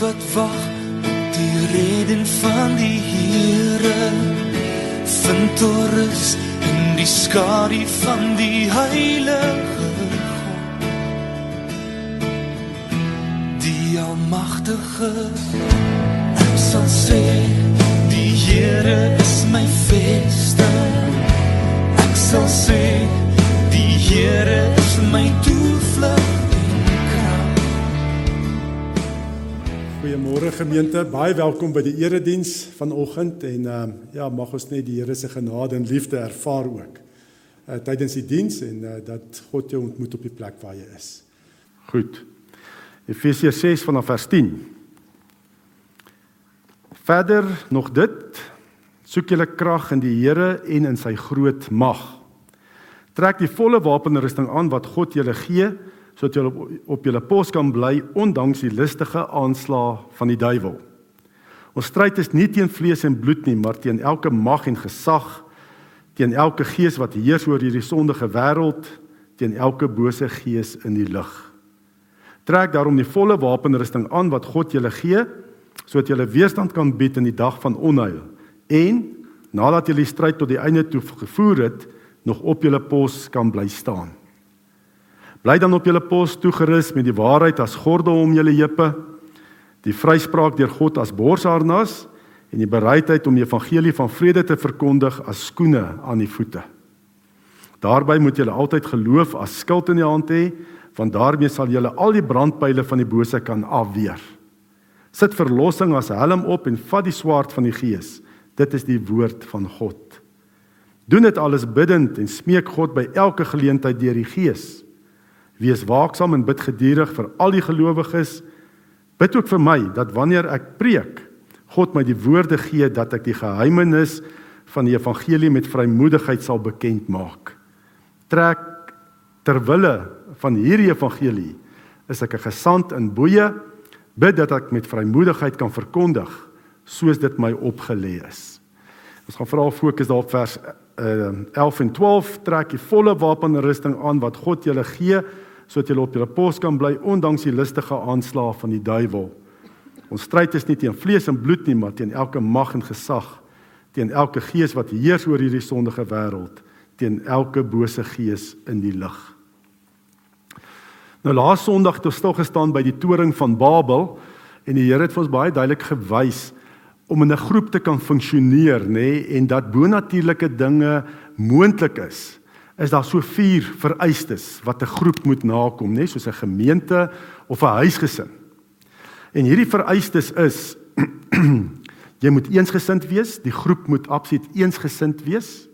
wat wag op die reden van die Here vind toerus in die skadu van die heilige God. Die almagtige ek sal sê die Here is my vesting ek sal sê die Here is my toevlug Goeiemôre gemeente, baie welkom by die erediens vanoggend en ehm uh, ja, mag ons net die Here se genade en liefde ervaar ook. Uh, tydens die diens en uh, dat God jou ontmoet op die plek waar jy is. Goed. Efesiërs 6 vanaf vers 10. Verder nog dit, soek julle krag in die Here en in sy groot mag. Trek die volle wapenrusting aan wat God julle gee sodat jy op, op julle pos kan bly ondanks die listige aanslae van die duiwel. Ons stryd is nie teen vlees en bloed nie, maar teen elke mag en gesag, teen elke gees wat heers oor hierdie sondige wêreld, teen elke bose gees in die lug. Trek daarom die volle wapenrusting aan wat God julle gee, sodat julle weerstand kan bied in die dag van onheil en nadat julle die stryd tot die einde toe gevoer het, nog op julle pos kan bly staan. Bly dan op julle pos toegerus met die waarheid as gordel om julle heupe, die vryspraak deur God as borsharnas en die bereidheid om die evangelie van vrede te verkondig as skoene aan die voete. Daarby moet julle altyd geloof as skild in die hand hê, want daarmee sal julle al die brandpyle van die bose kan afweer. Sit verlossing as helm op en vat die swaard van die gees. Dit is die woord van God. Doen dit alles bidtend en smeek God by elke geleentheid deur die gees. Wees waaksaam en bid geduldig vir al die gelowiges. Bid ook vir my dat wanneer ek preek, God my die woorde gee dat ek die geheimenis van die evangelie met vrymoedigheid sal bekend maak. Trek ter wille van hierdie evangelie is ek 'n gesant in boeye bid dat ek met vrymoedigheid kan verkondig soos dit my opgelê is. Ons gaan veral fokus daarop vers uh, 11 en 12 trek die volle wapenrusting aan wat God julle gee sodat jy op jou pos kan bly ondanks die listige aanslae van die duiwel. Ons stryd is nie teen vlees en bloed nie, maar teen elke mag en gesag, teen elke gees wat heers oor hierdie sondige wêreld, teen elke bose gees in die lig. Nou laas Sondag het ons stil gestaan by die toring van Babel en die Here het vir ons baie duidelik gewys om in 'n groep te kan funksioneer, nê, nee, en dat bonatuurlike dinge moontlik is is daar so vier vereistes wat 'n groep moet nakom, nê, soos 'n gemeente of 'n huisgesin. En hierdie vereistes is jy moet eensgesind wees, die groep moet absoluut eensgesind wees.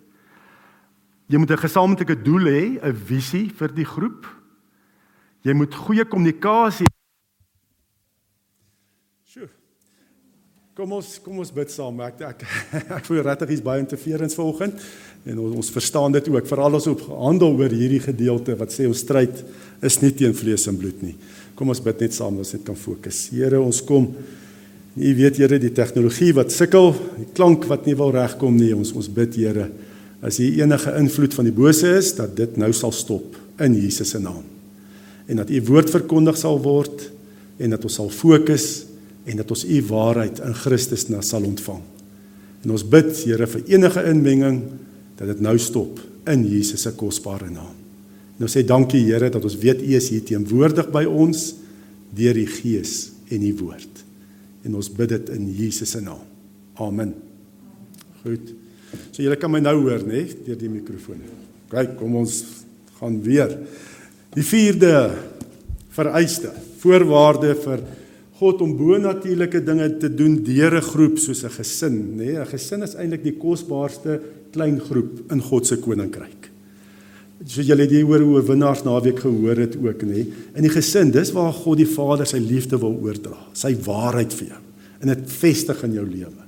Jy moet 'n gesamentlike doel hê, 'n visie vir die groep. Jy moet goeie kommunikasie Kom ons kom ons bid saam. Ek ek ek voel regtig is baie interference vanoggend en ons, ons verstaan dit ook veral as op handel oor hierdie gedeelte wat sê ons stryd is nie teen vlees en bloed nie. Kom ons bid net saam, ons net kan fokus. Here, ons kom U weet Here die tegnologie wat sukkel, die klank wat nie wil regkom nie. Ons ons bid Here, as hier enige invloed van die bose is, dat dit nou sal stop in Jesus se naam. En dat U woord verkondig sal word en dat ons sal fokus en dat ons u waarheid in Christus na sal ontvang. En ons bid, Here, vir enige inmenging dat dit nou stop in Jesus se kosbare naam. En ons sê dankie, Here, dat ons weet u is hier teenwoordig by ons deur die Gees en die woord. En ons bid dit in Jesus se naam. Amen. Goed. So julle kan my nou hoor, né, deur die mikrofoon. Kyk, kom ons gaan weer. Die vierde vereiste, voorwaarde vir God om bonatuurlike dinge te doen deur 'n groep soos 'n gesin, nê? Nee, 'n Gesin is eintlik die kosbaarste klein groep in God se koninkryk. So julle het hier oor oorwinnaars naweek gehoor het ook, nê? In die gesin, dis waar God die Vader sy liefde wil oordra, sy waarheid vir jou en dit vestig in jou lewe.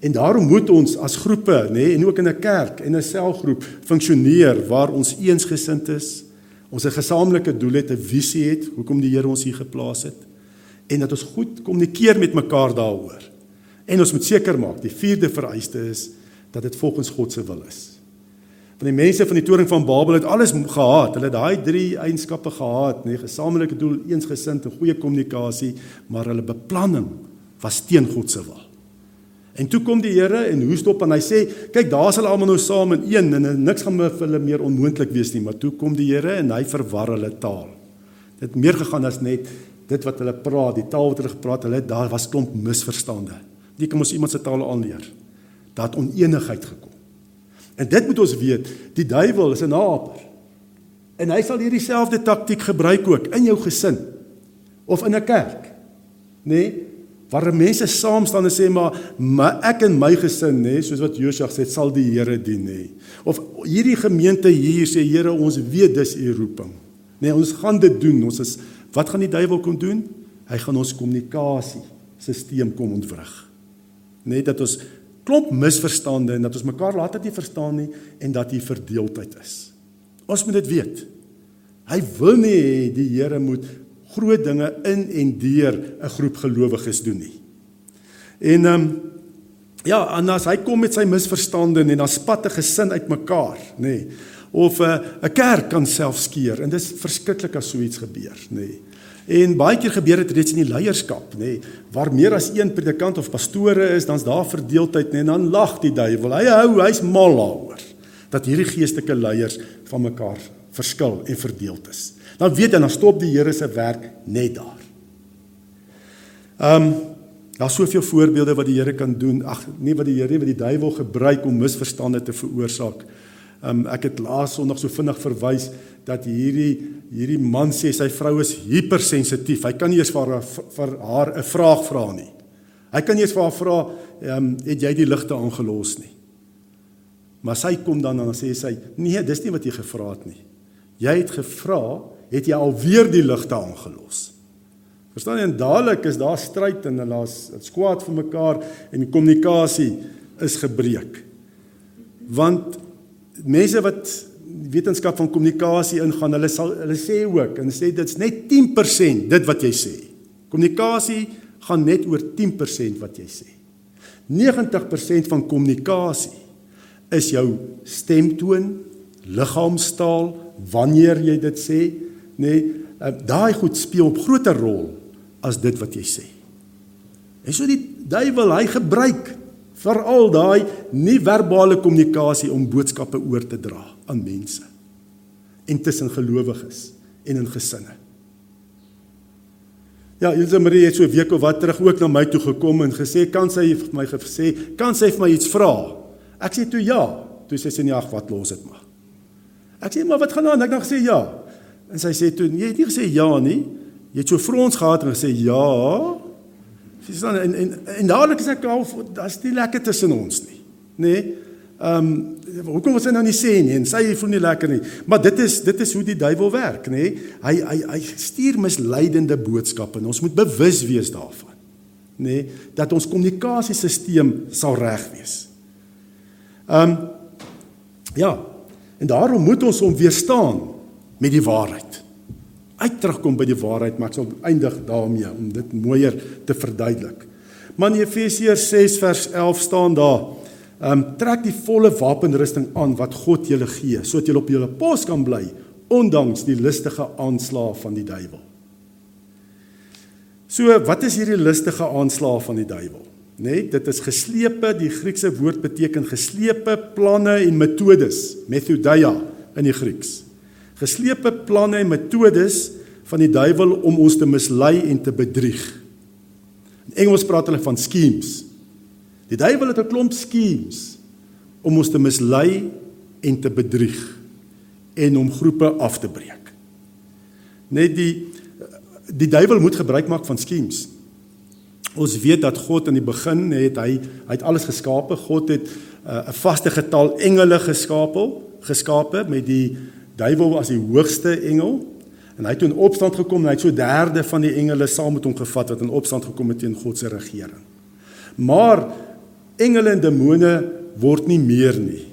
En daarom moet ons as groepe, nê, en ook in 'n kerk en 'n selgroep funksioneer waar ons eensgesind is, ons 'n gesamentlike doel het, 'n visie het, hoekom die Here ons hier geplaas het en dat ons goed kommunikeer met mekaar daaroor. En ons moet seker maak die vierde vereiste is dat dit volgens God se wil is. Van die mense van die toring van Babel het alles gehaat. Hulle het daai drie eienskappe gehaat, nê, nee, gesamentlike doel, eensgesind en goeie kommunikasie, maar hulle beplanning was teen God se wil. En toe kom die Here en hoes op en hy sê, kyk, daar's hulle almal nou saam in een en niks gaan vir hulle meer onmoontlik wees nie, maar toe kom die Here en hy verwar hulle taal. Dit meer gegaan as net dit wat hulle praat, die taal wat hulle gepraat, hulle daar was klomp misverstande. Jy kan mos iemand se taal aanleer. Daar het oneenigheid gekom. En dit moet ons weet, die duiwel is 'n naper. En hy sal hierdie selfde taktik gebruik ook in jou gesin of in 'n kerk. Nê? Nee? Waar mense saam staan en sê maar my, ek en my gesin nê, nee, soos wat Josua sê, sal die Here dien nê. Nee. Of hierdie gemeente hier sê Here, ons weet dis u roeping. Nê, nee, ons gaan dit doen. Ons is wat gaan die duiwel kom doen? Hy gaan ons kommunikasie stelsel kom ontwrig. Net dat ons klop misverstande en dat ons mekaar dit nie verstaan nie en dat hier verdeeldheid is. Ons moet dit weet. Hy wil nie hê die Here moet groot dinge in en deur 'n groep gelowiges doen nie. En ehm um, ja, as hy kom met sy misverstande en dan spat 'n gesin uitmekaar, nê. Nee, of 'n uh, 'n kerk kan self skeer en dis verskriklik as so iets gebeur, nê. Nee. En baie keer gebeur dit reeds in die leierskap, nê, nee, waar meer as een predikant of pastore is, dan's daar verdeeldheid, nê, nee, en dan lag die duiwel. Hy hou, hy's mal daaroor dat hierdie geestelike leiers van mekaar verskil en verdeeld is. Dan weet jy dan stop die Here se werk net daar. Ehm um, daar's soveel voorbeelde wat die Here kan doen. Ag, nie wat die Here wat die duiwel gebruik om misverstande te veroorsaak. Um, ek het laas Sondag so vinnig verwys dat hierdie hierdie man sê sy vrou is hypersensitief. Hy kan nie eens vir haar vir haar 'n vraag vra nie. Hy kan nie eens vir haar vra, ehm um, het jy die ligte aangelos nie? Maar sy kom dan en sê sy, nee, dis nie wat jy gevra het nie. Jy het gevra het jy alweer die ligte aangelos. Verstaan jy? En dadelik is daar stryd en hulle is skwaad vir mekaar en die kommunikasie is gebreek. Want mense wat wetenskap van kommunikasie ingaan, hulle sal hulle sê ook en sê dit's net 10% dit wat jy sê. Kommunikasie gaan net oor 10% wat jy sê. 90% van kommunikasie is jou stemtoon, liggaamstaal, wanneer jy dit sê, nê, nee, daai goed speel 'n groter rol as dit wat jy sê. En so die duiwel, hy gebruik veral daai nie-verbale kommunikasie om boodskappe oor te dra aan mense en tussen gelowiges en in gesinne. Ja, Ilse Marie het so 'n week of wat terug ook na my toe gekom en gesê, "Kan sy vir my gesê, kan sy vir my iets vra?" Ek sê toe ja. Toe sê sy nee, ag, wat los dit maar. Ek sê, "Maar wat gaan aan?" Ek dan gesê, "Ja." En sy sê toe, jy het nie gesê ja nie. Jy het so frons gehad en gesê ja. Sê dan en en, en dadelik sê ek al daar's nie lekker tussen ons nie. Nê? Nee? Ehm um, hoekom was sy nou nie sê nie en sy voel nie lekker nie. Maar dit is dit is hoe die duiwel werk, nê? Nee? Hy hy hy stuur misleidende boodskappe en ons moet bewus wees daarvan. Nê? Nee? Dat ons kommunikasiesisteem sal reg wees. Ehm um, ja. En daarom moet ons hom weerstaan met die waarheid. Uit terugkom by die waarheid, maar ek sal eindig daarmee om dit mooier te verduidelik. Maar in Efesiërs 6 vers 11 staan daar: "Ehm um, trek die volle wapenrusting aan wat God julle gee, sodat julle op julle pos kan bly ondanks die listige aanslae van die duiwel." So, wat is hierdie listige aanslae van die duiwel? Net, dit is geslepe, die Griekse woord beteken geslepe planne en metodes, methodeia in die Grieks geslepe planne en metodes van die duiwel om ons te mislei en te bedrieg. In Engels praat hulle van schemes. Die duiwel het 'n klomp schemes om ons te mislei en te bedrieg en om groepe af te breek. Net die die duiwel moet gebruik maak van schemes. Ons weet dat God in die begin het hy hy het alles geskape. God het uh, 'n vaste getal engele geskape, geskape met die duiwel as die hoogste engel en hy het in opstand gekom en hy het so derde van die engele saam met hom gevat wat in opstand gekom het teen God se regering. Maar engele en demone word nie meer nie.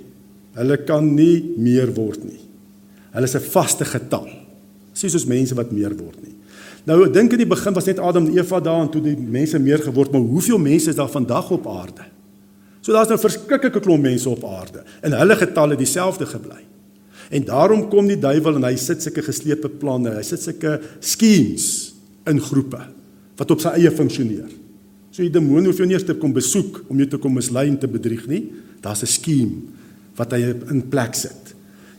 Hulle kan nie meer word nie. Hulle is 'n vaste getal. Sies soos mense wat meer word nie. Nou ek dink in die begin was net Adam en Eva daar en toe die mense meer geword, maar hoeveel mense is daar vandag op aarde? So daar's nou verskriklike klomp mense op aarde en hulle getalle dieselfde gebly. En daarom kom die duiwel en hy sit sulke geslepe planne, hy sit sulke schemes in groepe wat op sy eie funksioneer. So die demoon hoef jou nie eers te kom besoek om jou te kom mislei en te bedrieg nie. Daar's 'n skema wat hy in plek sit.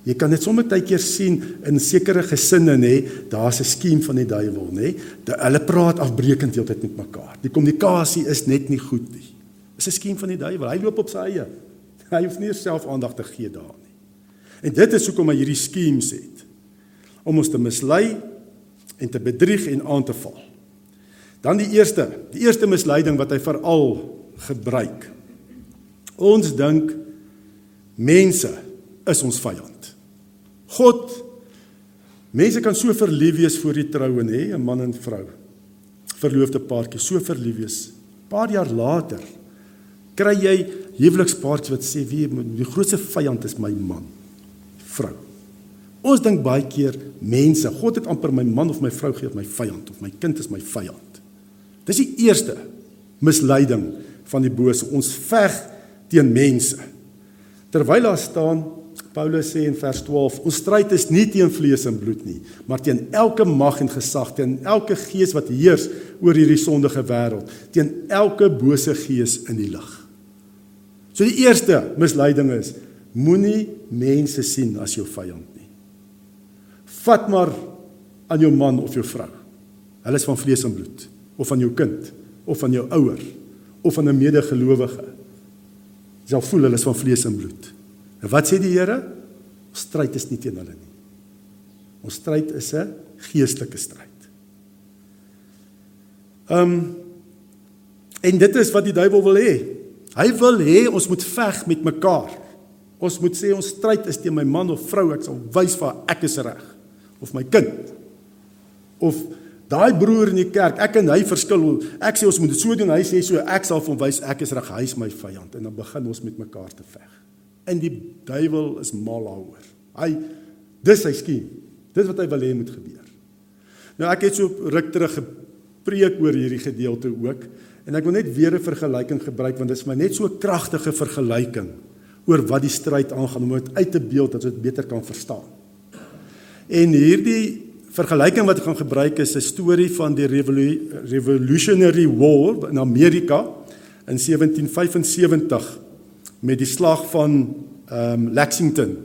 Jy kan dit sommer tyd keer sien in sekere gesinne nê, daar's 'n skema van die duiwel nê. Hulle praat afbreekend heeltyd met mekaar. Die kommunikasie is net nie goed nie. Dis 'n skema van die duiwel. Hy loop op sy eie. Hy hoef nie self aandag te gee daar nie. En dit is hoekom hy hierdie skemas het om ons te mislei en te bedrieg en aan te val. Dan die eerste, die eerste misleiding wat hy veral gebruik. Ons dink mense is ons vyand. God mense kan so verlief wees voor die troue nê, 'n man en vrou. Verloofde paartjie so verlief wees. Paar jaar later kry jy huwelikspaartjies wat sê wie die grootste vyand is my man, vrou. Ons dink baie keer mense, God het amper my man of my vrou gee as my vyand of my kind is my vyand. Dis die eerste misleiding van die bose. Ons veg teen mense. Terwyl daar staan Paulus sê in vers 12, ons stryd is nie teen vlees en bloed nie, maar teen elke mag en gesag, teen elke gees wat heers oor hierdie sondige wêreld, teen elke bose gees in die lig. So die eerste misleiding is moenie mense sien as jou vyand nie. Vat maar aan jou man of jou vrou. Hulle is van vlees en bloed of van jou kind of van jou ouer of van 'n medegelowige. Jy sal voel hulle is van vlees en bloed. En wat sê die Here? Ons stryd is nie teen hulle nie. Ons stryd is 'n geestelike stryd. Ehm um, en dit is wat die duiwel wil hê. Hy wil hê ons moet veg met mekaar. Ons moet sê ons stryd is teen my man of vrou, ek sal wys vir ek is reg of my kind. Of Daai broer in die kerk, ek en hy verskil. Ek sê ons moet dit so doen, hy sê so, ek sal hom wys ek is reg, hy is my vyand en dan begin ons met mekaar te veg. En die duiwel is mal daaroor. Hy dis sy skiem. Dis wat hy wil hê moet gebeur. Nou ek het so ruk terug gepreek oor hierdie gedeelte ook en ek wil net weer 'n vergelyking gebruik want dit is my net so 'n kragtige vergelyking oor wat die stryd aangaan om dit uit te beeld dat ons dit beter kan verstaan. En hierdie vergelyking wat ek gaan gebruik is 'n storie van die Revolutionary War in Amerika in 1775 met die slag van ehm um, Lexington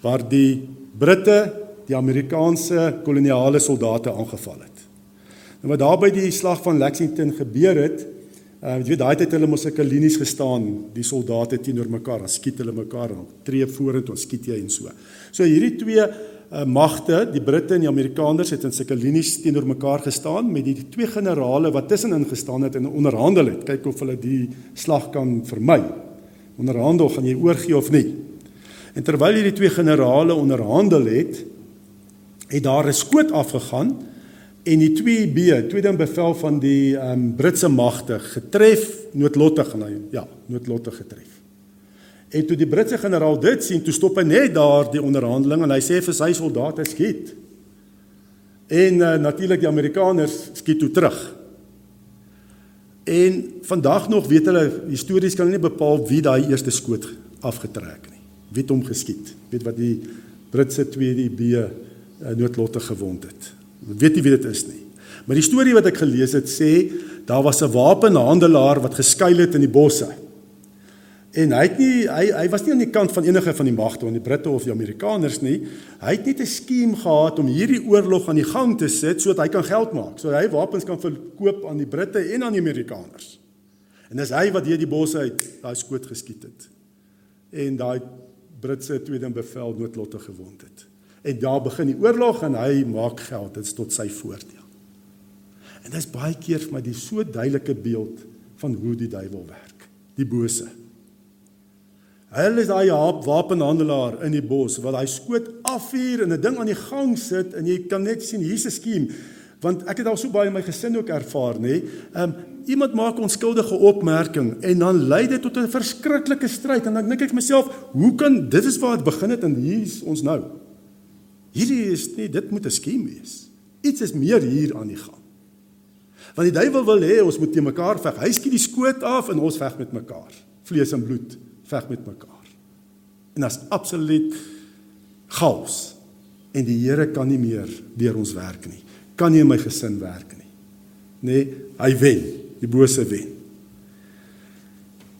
waar die Britte die Amerikaanse koloniale soldate aangeval het. Nou wat daar by die slag van Lexington gebeur het, uh, jy weet daai tyd hulle mos sulke linies gestaan, die soldate teenoor mekaar, dan skiet hulle mekaar en tree vorentoe en skiet jy en so. So hierdie twee uh, magte, die Britte en die Amerikaners het in sulke linies teenoor mekaar gestaan met die twee generale wat tussenin gestaan het en onderhandel het, kyk of hulle die slag kan vermy. Onderhandel gaan jy oorgee of nie. En terwyl hierdie twee generale onderhandel het, het daar 'n skoot afgegaan en die 2B, tweede bevel van die um, Britse magte getref, noodlottig en ja, noodlottig getref. En toe die Britse generaal dit sien, toe stop hy net daar die onderhandeling en hy sê vir sy soldate skiet. En uh, natuurlik die Amerikaners skiet toe terug. En vandag nog weet hulle histories kan nie bepaal wie daai eerste skoot afgetrek nie. Wie het hom geskiet? Weet wat die Britse 2DB uh, eh, noodlottig gewond het. Weet nie wie dit is nie. Maar die storie wat ek gelees het sê daar was 'n wapenhandelaar wat geskuil het in die bosse. En hy het nie hy hy was nie aan die kant van enige van die magte van die Britte of die Amerikaners nie. Hy het net 'n skiem gehad om hierdie oorlog aan die gang te sit sodat hy kan geld maak. Sodat hy wapens kan verkoop aan die Britte en aan die Amerikaners. En dis hy wat hier die bosse uit daai skoot geskiet het. En daai Britse tweede bevel noodlottig gewond het. En daar begin die oorlog en hy maak geld. Dit is tot sy voordeel. En dit is baie keer vir my die so duidelike beeld van hoe die duiwel werk. Die bose. Hulle is daai wapenhandelaar in die bos wat hy skoot afvuur en 'n ding aan die gang sit en jy kan net sien 'n skiem want ek het al so baie in my gesin ook ervaar nê. Ehm um, iemand maak 'n onskuldige opmerking en dan lei dit tot 'n verskriklike stryd en dan dink ek myself, hoe kan dit is waar dit begin het en hier's ons nou. Hierdie is nie dit moet 'n skiem wees. Iets is meer hier aan die gang. Want die duiwel wil hê ons moet te mekaar veg. Hy skiet die skoot af en ons veg met mekaar vlees en bloed veg met mekaar. En as absoluut chaos en die Here kan nie meer deur ons werk nie. Kan nie in my gesin werk nie. Nee, hy wen, die bose wen.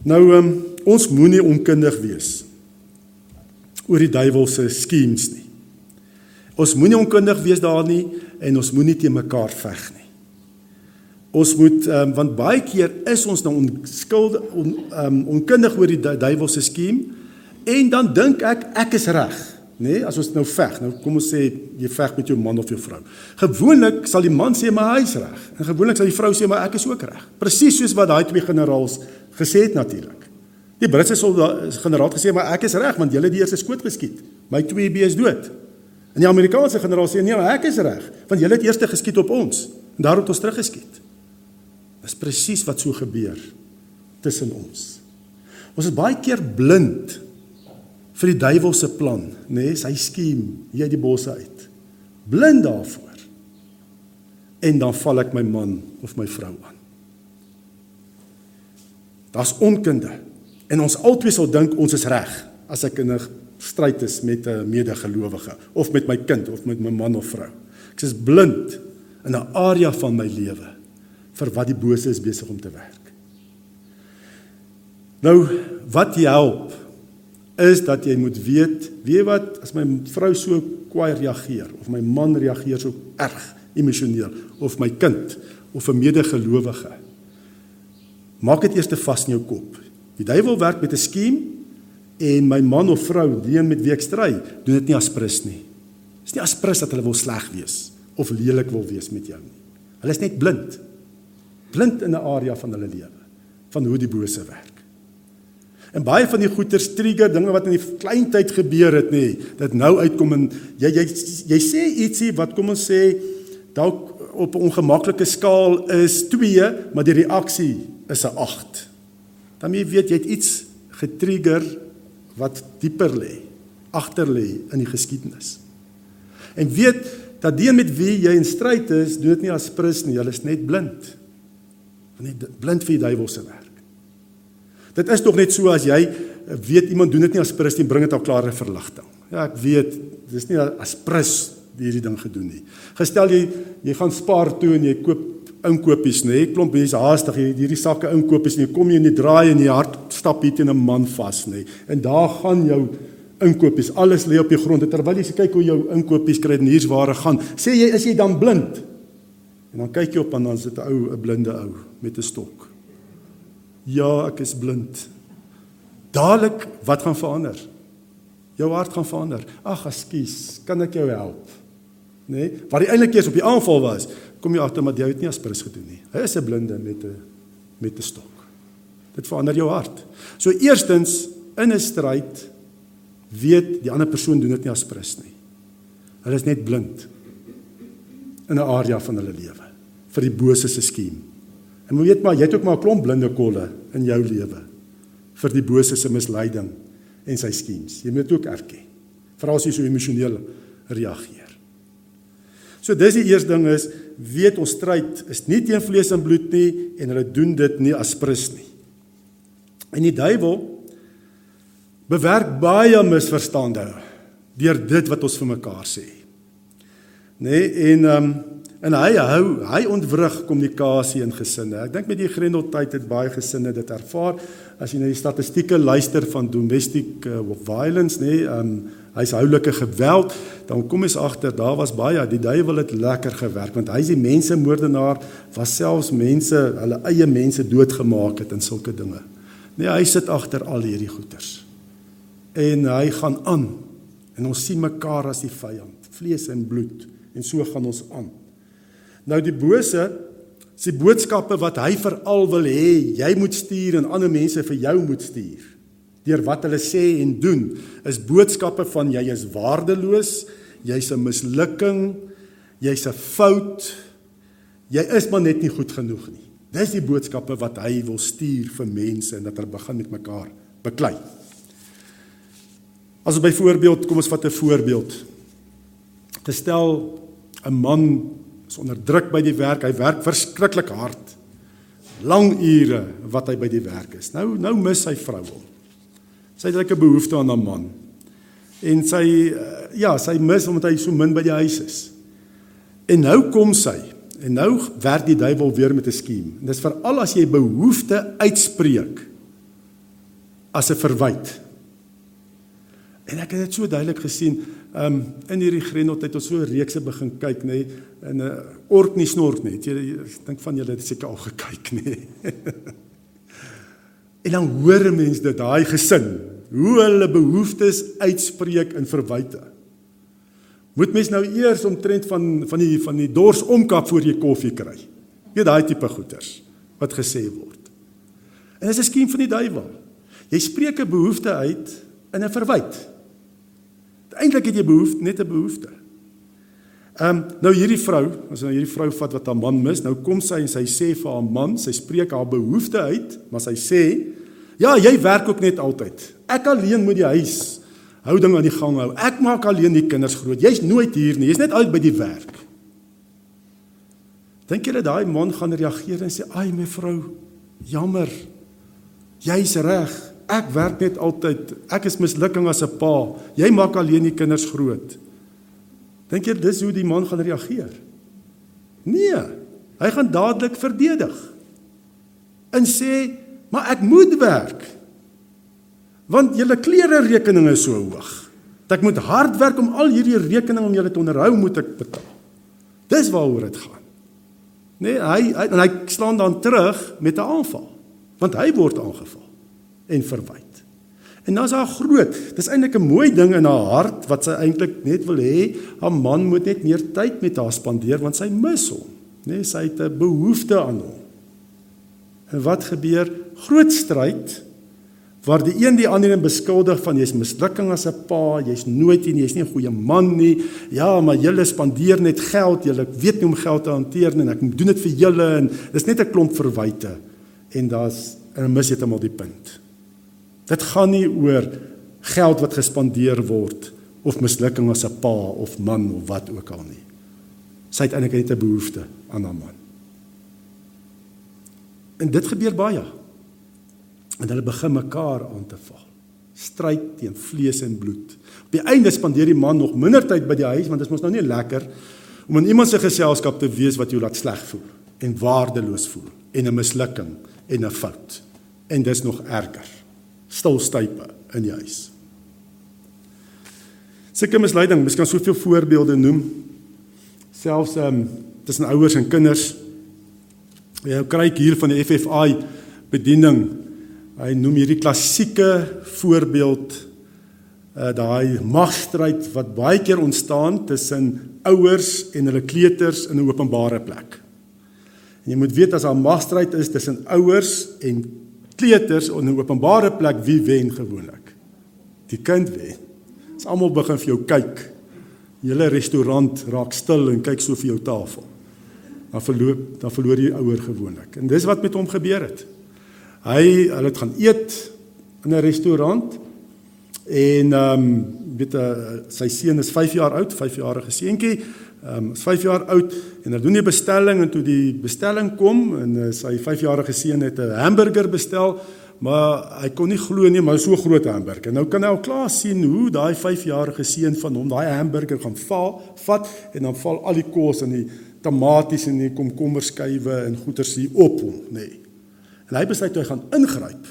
Nou um, ons moenie onkundig wees oor die duiwel se skemas nie. Ons moenie onkundig wees daar nie en ons moenie te mekaar veg nie. Ons moet um, want baie keer is ons nou onskuldig on, um, onkundig oor die duiwel se skeem en dan dink ek ek is reg, nê? Nee, as ons nou veg, nou kom ons sê jy veg met jou man of jou vrou. Gewoonlik sal die man sê maar hy is reg en gewoonlik sal die vrou sê maar ek is ook reg. Presies soos wat daai twee generaals gesê het natuurlik. Die Britse generaal het gesê maar ek is reg want julle die eerste skoot geskiet. My 2B is dood. En die Amerikaanse generaal sê nee, ek is reg want julle het eers geskiet op ons en daarom het ons teruggeskiet. Dis presies wat so gebeur tussen ons. Ons is baie keer blind vir die duiwel se plan, nê, nee, sy skiem hier uit die bosse uit. Blind daarvoor. En dan val ek my man of my vrou aan. Daar's onkunde. En ons altyd sal dink ons is reg as ek in 'n stryd is met 'n medegelowige of met my kind of met my man of vrou. Ek is blind in 'n area van my lewe vir wat die bose is besig om te werk. Nou, wat help is dat jy moet weet, weet wat as my vrou so kwaai reageer of my man reageer so erg emosioneel of my kind of 'n medegelowige. Maak dit eers te vas in jou kop. Die duiwel werk met 'n skiem en my man of vrou, die een met wie ek stry, doen dit nie aspres nie. Dis nie aspres dat hulle wil sleg wees of lelik wil wees met jou nie. Hulle is net blind. Blind in 'n area van hulle lewe van hoe die bose werk. En baie van die goeters trigger dinge wat in die klein tyd gebeur het nê, dit nou uitkom en jy jy jy sê ietsie wat kom ons sê dalk op 'n ongemaklike skaal is 2, maar die reaksie is 'n 8 dan jy weet jy het iets getrigger wat dieper lê, agter lê in die geskiedenis. En weet dat die met wie jy in stryd is, doen dit nie as prins nie, hulle is net blind. Want net blind vir die duiwel se werk. Dit is tog net so as jy weet iemand doen dit nie as prins nie, bring dit al klare verligting. Ja, ek weet, dis nie as prins hierdie ding gedoen nie. Gestel jy jy gaan spaar toe en jy koop inkopies nê. Nee. Klomp mense haastig hier hierdie sakke inkopies jy kom jy in die draai en jy hart stap hier teen 'n man vas nê. Nee. En daar gaan jou inkopies. Alles lê op die grond terwyl jy kyk hoe jou inkopies kry en hier's waar hy gaan. Sê jy is jy dan blind? En dan kyk jy op en dan sit 'n ou 'n blinde ou met 'n stok. Ja, ek is blind. Dadelik wat gaan verander? Jou hart gaan verander. Ag, ekskuus, kan ek jou help? Nê? Nee? Wat die eintlik eers op die aanval was, kom jy agter maar jy het nie aspirus gedoen nie. Hy is 'n blinde met 'n met 'n stok. Dit verander jou hart. So eerstens in 'n stryd weet die ander persoon doen dit nie aspirus nie. Hulle is net blind in 'n area van hulle lewe vir die bose se skiem. En moet weet maar jy het ook maar 'n klomp blinde kolle in jou lewe vir die bose se misleiding en sy skems. Jy moet ook erken. Veral as jy so emosioneel reageer. So dis die eerste ding is weet ons stryd is nie teen vlees en bloed nie en hulle doen dit nie as prins nie. En die duiwel bewerk baie misverstande deur dit wat ons vir mekaar sê. Nê nee, en ehm um, en hy hou hy ontwrig kommunikasie in gesinne. Ek dink met die Grendeltyd het baie gesinne dit ervaar as jy na die statistieke luister van domestic uh, violence nê nee, ehm um, huishoudlike geweld, dan kom ons agter daar was baie die duiwel het lekker gewerk want hy is die mense moordenaar was selfs mense hulle eie mense doodgemaak het in sulke dinge. Nee, hy sit agter al hierdie goeters. En hy gaan aan en ons sien mekaar as die vyand, vlees en bloed en so gaan ons aan. Nou die bose se boodskappe wat hy veral wil hê jy moet stuur en ander mense vir jou moet stuur deur wat hulle sê en doen is boodskappe van jy is waardeloos, jy's 'n mislukking, jy's 'n fout. Jy is maar net nie goed genoeg nie. Dis die boodskappe wat hy wil stuur vir mense en dat hulle begin met mekaar beklei. As byvoorbeeld, kom ons vat 'n voorbeeld. Gestel 'n man is onder druk by die werk, hy werk verskriklik hard. lang ure wat hy by die werk is. Nou nou mis sy vrou hom. Sy het 'n behoefte aan 'n man. En sy uh, ja, sy mis omdat hy so min by die huis is. En nou kom sy en nou werk die duiwel weer met 'n skiem. Dis veral as jy behoefte uitspreek as 'n verwyte En ek het dit so duidelik gesien, um, in hierdie Grendeltyd ons so reekse begin kyk nê nee, in 'n uh, ort nie snort net. Jy ek dink van julle het seker al gekyk nê. Nee. en dan hoor mense dit daai gesin, hoe hulle behoeftes uitspreek in verwyte. Moet mens nou eers omtrent van van die van die dors omkap voor jy koffie kry. Jy daai tipe goeters wat gesê word. En dis 'n skiem van die duiwel. Jy spreek 'n behoefte uit in 'n verwyte. Eintlik het jy behoefte, net 'n behoefte. Ehm um, nou hierdie vrou, as nou hierdie vrou vat wat haar man mis, nou kom sy en sy sê vir haar man, sy spreek haar behoefte uit, maar sy sê, "Ja, jy werk ook net altyd. Ek alleen moet die huis hou ding aan die gang hou. Ek maak alleen die kinders groot. Jy's nooit hier nie. Jy's net uit by die werk." Dink jy dat daai man gaan reageer en sê, "Ai mevrou, jammer. Jy's reg. Ek werk net altyd. Ek is mislukking as 'n pa. Jy maak alleen die kinders groot. Dink jy dis hoe die man gaan reageer? Nee. Hy gaan dadelik verdedig. En sê, "Maar ek moet werk. Want julle klere rekeninge is so hoog. Dat ek moet hard werk om al hierdie rekeninge om julle te onderhou moet ek betaal." Dis waaroor dit gaan. Nee, hy, hy en hy slaan dan terug met 'n aanval, want hy word aangeval en verwyd. En dan's haar groot. Dis eintlik 'n mooi ding in haar hart wat sy eintlik net wil hê, haar man moet net meer tyd met haar spandeer want sy mis hom. Nee, sy het 'n behoefte aan hom. En wat gebeur? Groot stryd waar die een die ander beskuldig van jy's mislukking as 'n pa, jy's nooit nie, jy's nie 'n goeie man nie. Ja, maar julle spandeer net geld, julle weet nie om geld te hanteer nie en ek doen dit vir julle en dis net 'n klomp verwyte. En daar's en mis het hom op die punt. Dit gaan nie oor geld wat gespandeer word of mislukking as 'n pa of man of wat ook al nie. Sy het eintlik net 'n behoefte aan haar man. En dit gebeur baie. En hulle begin mekaar aan te val. Stryd teen vlees en bloed. Op die einde spandeer die man nog minder tyd by die huis want dit is mos nou nie lekker om in iemand se geselskap te wees wat jou laat sleg voel en waardeloos voel en 'n mislukking en 'n fout. En dis nog erger stilstype in die huis. Sulke misleiding, mens kan soveel voorbeelde noem. Selfs ehm um, tussen ouers en kinders. Jy kry hier van die FFI bediening. Hy noem hierdie klassieke voorbeeld uh daai magstryd wat baie keer ontstaan tussen ouers en hulle kleuters in 'n openbare plek. En jy moet weet as daar magstryd is tussen ouers en kleuters in 'n openbare plek wie wen gewoonlik? Die kind wen. As almal begin vir jou kyk. Julle restaurant raak stil en kyk so vir jou tafel. Dan verloor dan verloor die ouer gewoonlik. En dis wat met hom gebeur het. Hy hulle het gaan eet in 'n restaurant en ehm um, weet uh, sy seun is 5 jaar oud, 5-jarige seentjie Ehm um, is 5 jaar oud en hulle doen die bestelling en toe die bestelling kom en uh, sy 5-jarige seun het 'n hamburger bestel, maar hy kon nie glo nie, maar so groot hamburger. Nou kan hy al klaar sien hoe daai 5-jarige seun van hom daai hamburger gaan val, vat en dan val al die kos en die tomaties en die komkommerskywe en goeters hier op hom, nê. Nee. En hy besluit hy gaan ingryp.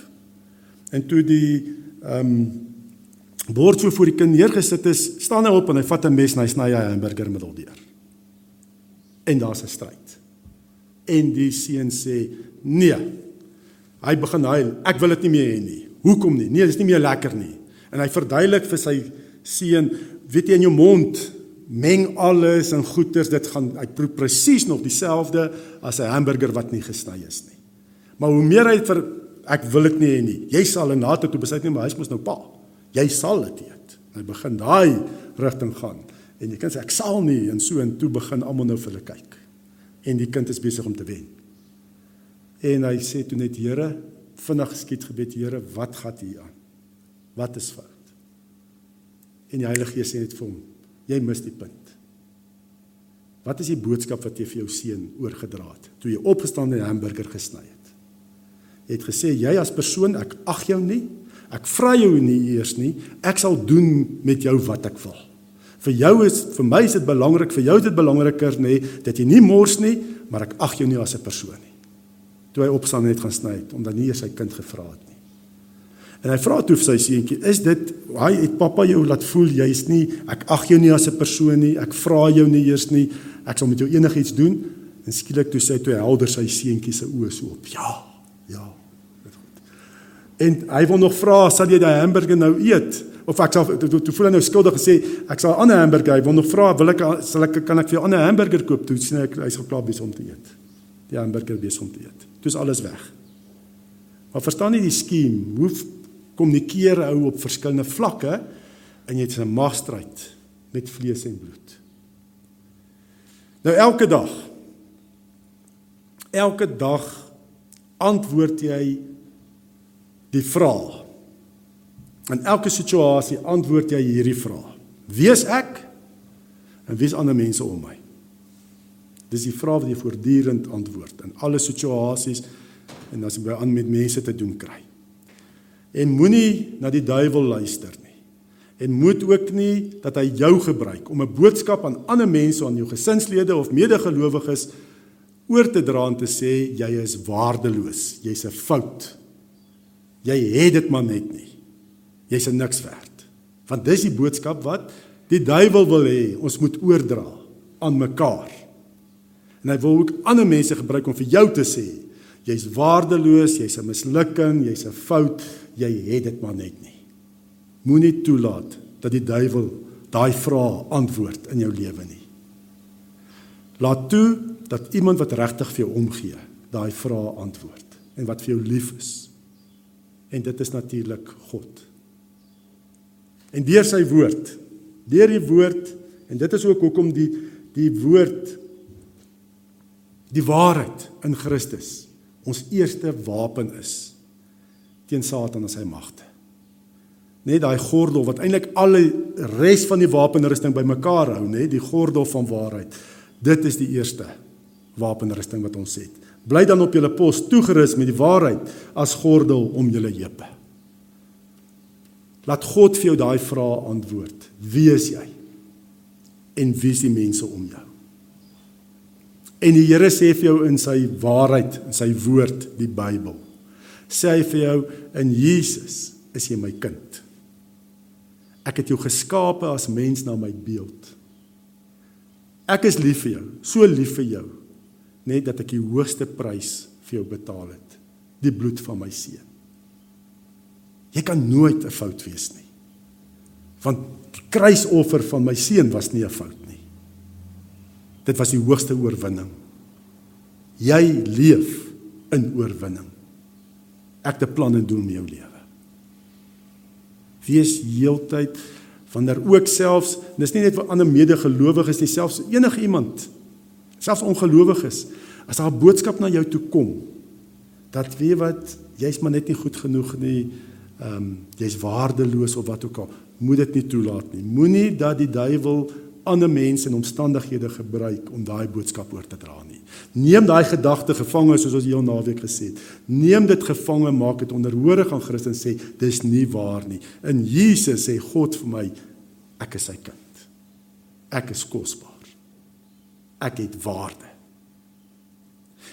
En toe die ehm um, bord so voor die kind neergesit is, staan hy op en hy vat 'n mes en hy sny 'n hamburger middeldeur. En daar's 'n stryd. En die seun sê: "Nee." Hy begin huil. "Ek wil dit nie meer hê nie. Hoekom nie? Nee, dit is nie meer lekker nie." En hy verduidelik vir sy seun: "Weet jy in jou mond meng alles en goeters, dit gaan hy proe presies nog dieselfde as 'n hamburger wat nie gesny is nie." Maar hoe meer hy vir ek wil dit nie hê nie. Jy sal en na toe besluit nie, maar hy mos nou pa jy sal dit eet. Hy begin daai rigting gaan. En jy kan sê ek sal nie en so en toe begin almal nou vir hulle kyk. En die kind is besig om te wen. En hy sê toe net Here, vinnig skiet gebed Here, wat gaan hier aan? Wat is fout? En die Heilige Gees sê net vir hom, jy mis die punt. Wat is die boodskap wat jy vir jou seun oorgedra het toe jy opgestaan en 'n hamburger gesny het? Jy het gesê jy as persoon, ek ag jou nie. Ek vra jou nie eers nie. Ek sal doen met jou wat ek wil. Vir jou is vir my is dit belangrik, vir jou is dit belangriker nê dat jy nie mors nie, maar ek ag jou nie as 'n persoon nie. Toe hy opstaan net gaan sny het omdat nie eers sy kind gevra het nie. En hy vra toe vir sy seentjie, "Is dit hy het pappa jou laat voel jy's nie ek ag jou nie as 'n persoon nie, ek vra jou nie eers nie, ek sal met jou enigiets doen?" En skielik toe sê hy toe helder sy seentjie se oë so op. "Ja, ja." En hy wil nog vra, "Sal jy daai hamburger nou eet?" Of ek sal toe, toe voel hy nou skuldig gesê, "Ek sal 'n ander hamburger, hy wil nog vra, "Wil ek sal ek kan ek vir jou 'n ander hamburger koop?" Toe sê ek hy's geklaar besig om te eet. Die hamburger besig om te eet. Toe is alles weg. Maar verstaan jy die skiem? Hoe kommunikeer hou op verskillende vlakke en jy het 'n magstryd met vlees en bloed. Nou elke dag elke dag antwoord jy die vraag. In elke situasie antwoord jy hierdie vraag. Wie is ek? En wie is ander mense om my? Dis die vraag wat jy voortdurend antwoord in alle situasies en as jy by aan met mense te doen kry. En moenie na die duiwel luister nie. En moet ook nie dat hy jou gebruik om 'n boodskap aan ander mense, aan jou gesinslede of medegelowiges oor te dra en te sê jy is waardeloos, jy's 'n fout. Jy het dit maar net nie. Jy's niks werd. Want dis die boodskap wat die duiwel wil hê ons moet oordra aan mekaar. En hy wil ook ander mense gebruik om vir jou te sê jy's waardeloos, jy's 'n mislukking, jy's 'n fout, jy het dit maar net nie. Moenie toelaat dat die duiwel daai vrae antwoord in jou lewe nie. Laat toe dat iemand wat regtig vir jou omgee, daai vrae antwoord en wat vir jou lief is. En dit is natuurlik God. En deur sy woord, deur die woord en dit is ook hoekom die die woord die waarheid in Christus ons eerste wapen is teen Satan en sy magte. Net daai gordel wat eintlik alle res van die wapenrusting bymekaar hou, nê, die gordel van waarheid. Dit is die eerste wapenrusting wat ons het. Bly dan op julle pos toegerus met die waarheid as gordel om julle heupe. Laat God vir jou daai vrae antwoord. Wie is jy? En wie is die mense om jou? En die Here sê vir jou in sy waarheid, in sy woord, die Bybel. Sê hy vir jou in Jesus is jy my kind. Ek het jou geskape as mens na my beeld. Ek is lief vir jou, so lief vir jou net dat ek die hoogste prys vir jou betaal het, die bloed van my seun. Jy kan nooit 'n fout wees nie. Want die kruisoffer van my seun was nie 'n fout nie. Dit was die hoogste oorwinning. Jy leef in oorwinning. Ek 'n plan en doel met jou lewe. Wees heeltyd wanneer ook selfs dis nie net vir ander medegelowiges nie, selfs enige iemand selfs ongelowiges as daar 'n boodskap na jou toe kom dat weet wat jy's maar net nie goed genoeg nie ehm um, jy's waardeloos of wat ook al moet dit nie toelaat nie. Moenie dat die duiwel ander mense en omstandighede gebruik om daai boodskap oor te dra nie. Neem daai gedagte gevange soos ons heel naweek gesê het. Neem dit gevange maak dit onderhoorig aan Christus sê dis nie waar nie. In Jesus sê God vir my ek is sy kind. Ek is kosbaar ek het waarde.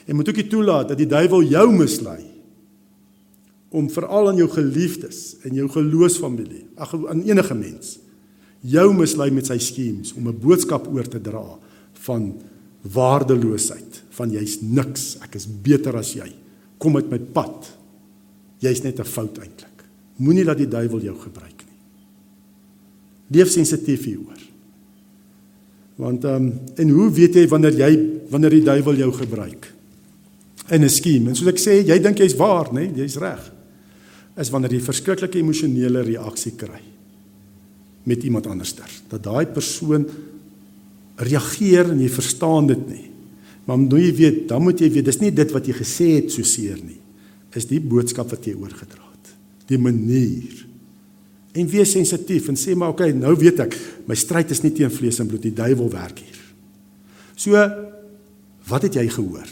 En moet ook nie toelaat dat die duiwel jou mislei om veral aan jou geliefdes en jou geloofsfamilie, ag aan enige mens, jou mislei met sy skems om 'n boodskap oor te dra van waardeloosheid, van jy's niks, ek is beter as jy. Kom met my pad. Jy's net 'n fout eintlik. Moenie laat die duiwel jou gebruik nie. Leef sensitief hieroor. Want ehm um, en hoe weet jy wanneer jy wanneer die duiwel jou gebruik? In 'n skiem. En soos ek sê, jy dink jy's waar, né? Nee, jy's reg. Is wanneer jy verskriklike emosionele reaksie kry met iemand anderster. Dat daai persoon reageer en jy verstaan dit nie. Maar moet jy weet, dan moet jy weet, dis nie dit wat jy gesê het so seer nie. Is die boodskap wat jy oorgedra het. Die manier en wees sensitief en sê maar okay, nou weet ek, my stryd is nie teen vlees en bloed die duiwel werk hier. So wat het jy gehoor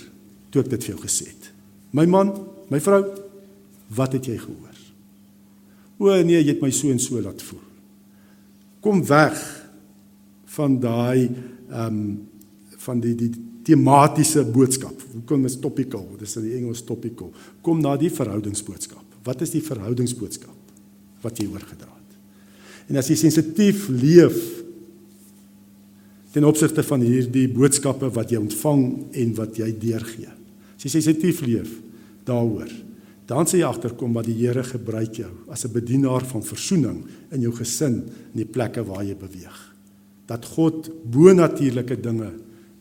toe ek dit vir jou gesê het? My man, my vrou, Wat het jy gehoor? O nee, jy het my so en so laat voel. Kom weg van daai ehm um, van die die tematiese boodskap. Hoe kom dit topical? Dis in die Engels topical. Kom na die verhoudingsboodskap. Wat is die verhoudingsboodskap wat jy oorgedra het? En as jy sensitief leef ten opsigte van hierdie boodskappe wat jy ontvang en wat jy deurgee. As jy sensitief leef daaroor, dan sê jy agterkom wat die Here gebruik jou as 'n bedienaar van verzoening in jou gesin en die plekke waar jy beweeg. Dat God bonatuurlike dinge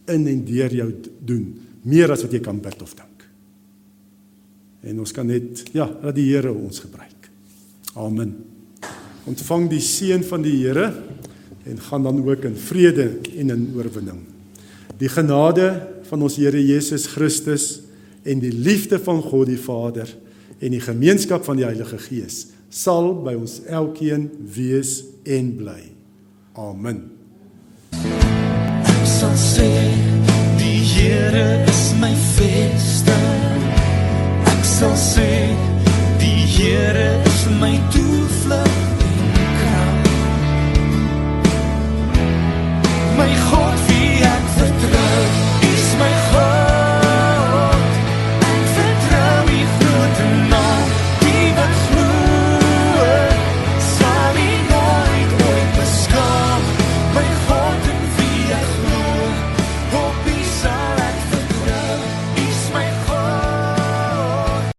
in en deur jou doen, meer as wat jy kan bid of dink. En ons kan net ja, dat die Here ons gebruik. Amen. Ontvang die seën van die Here en gaan dan ook in vrede en in oorwinning. Die genade van ons Here Jesus Christus en die liefde van God die Vader en die gemeenskap van die Heilige Gees sal by ons elkeen wees en bly. Amen. Sal sê die Here is my vesting. Ek sal sê die Here is my toevlug en krag. My God, wie ek vertrou.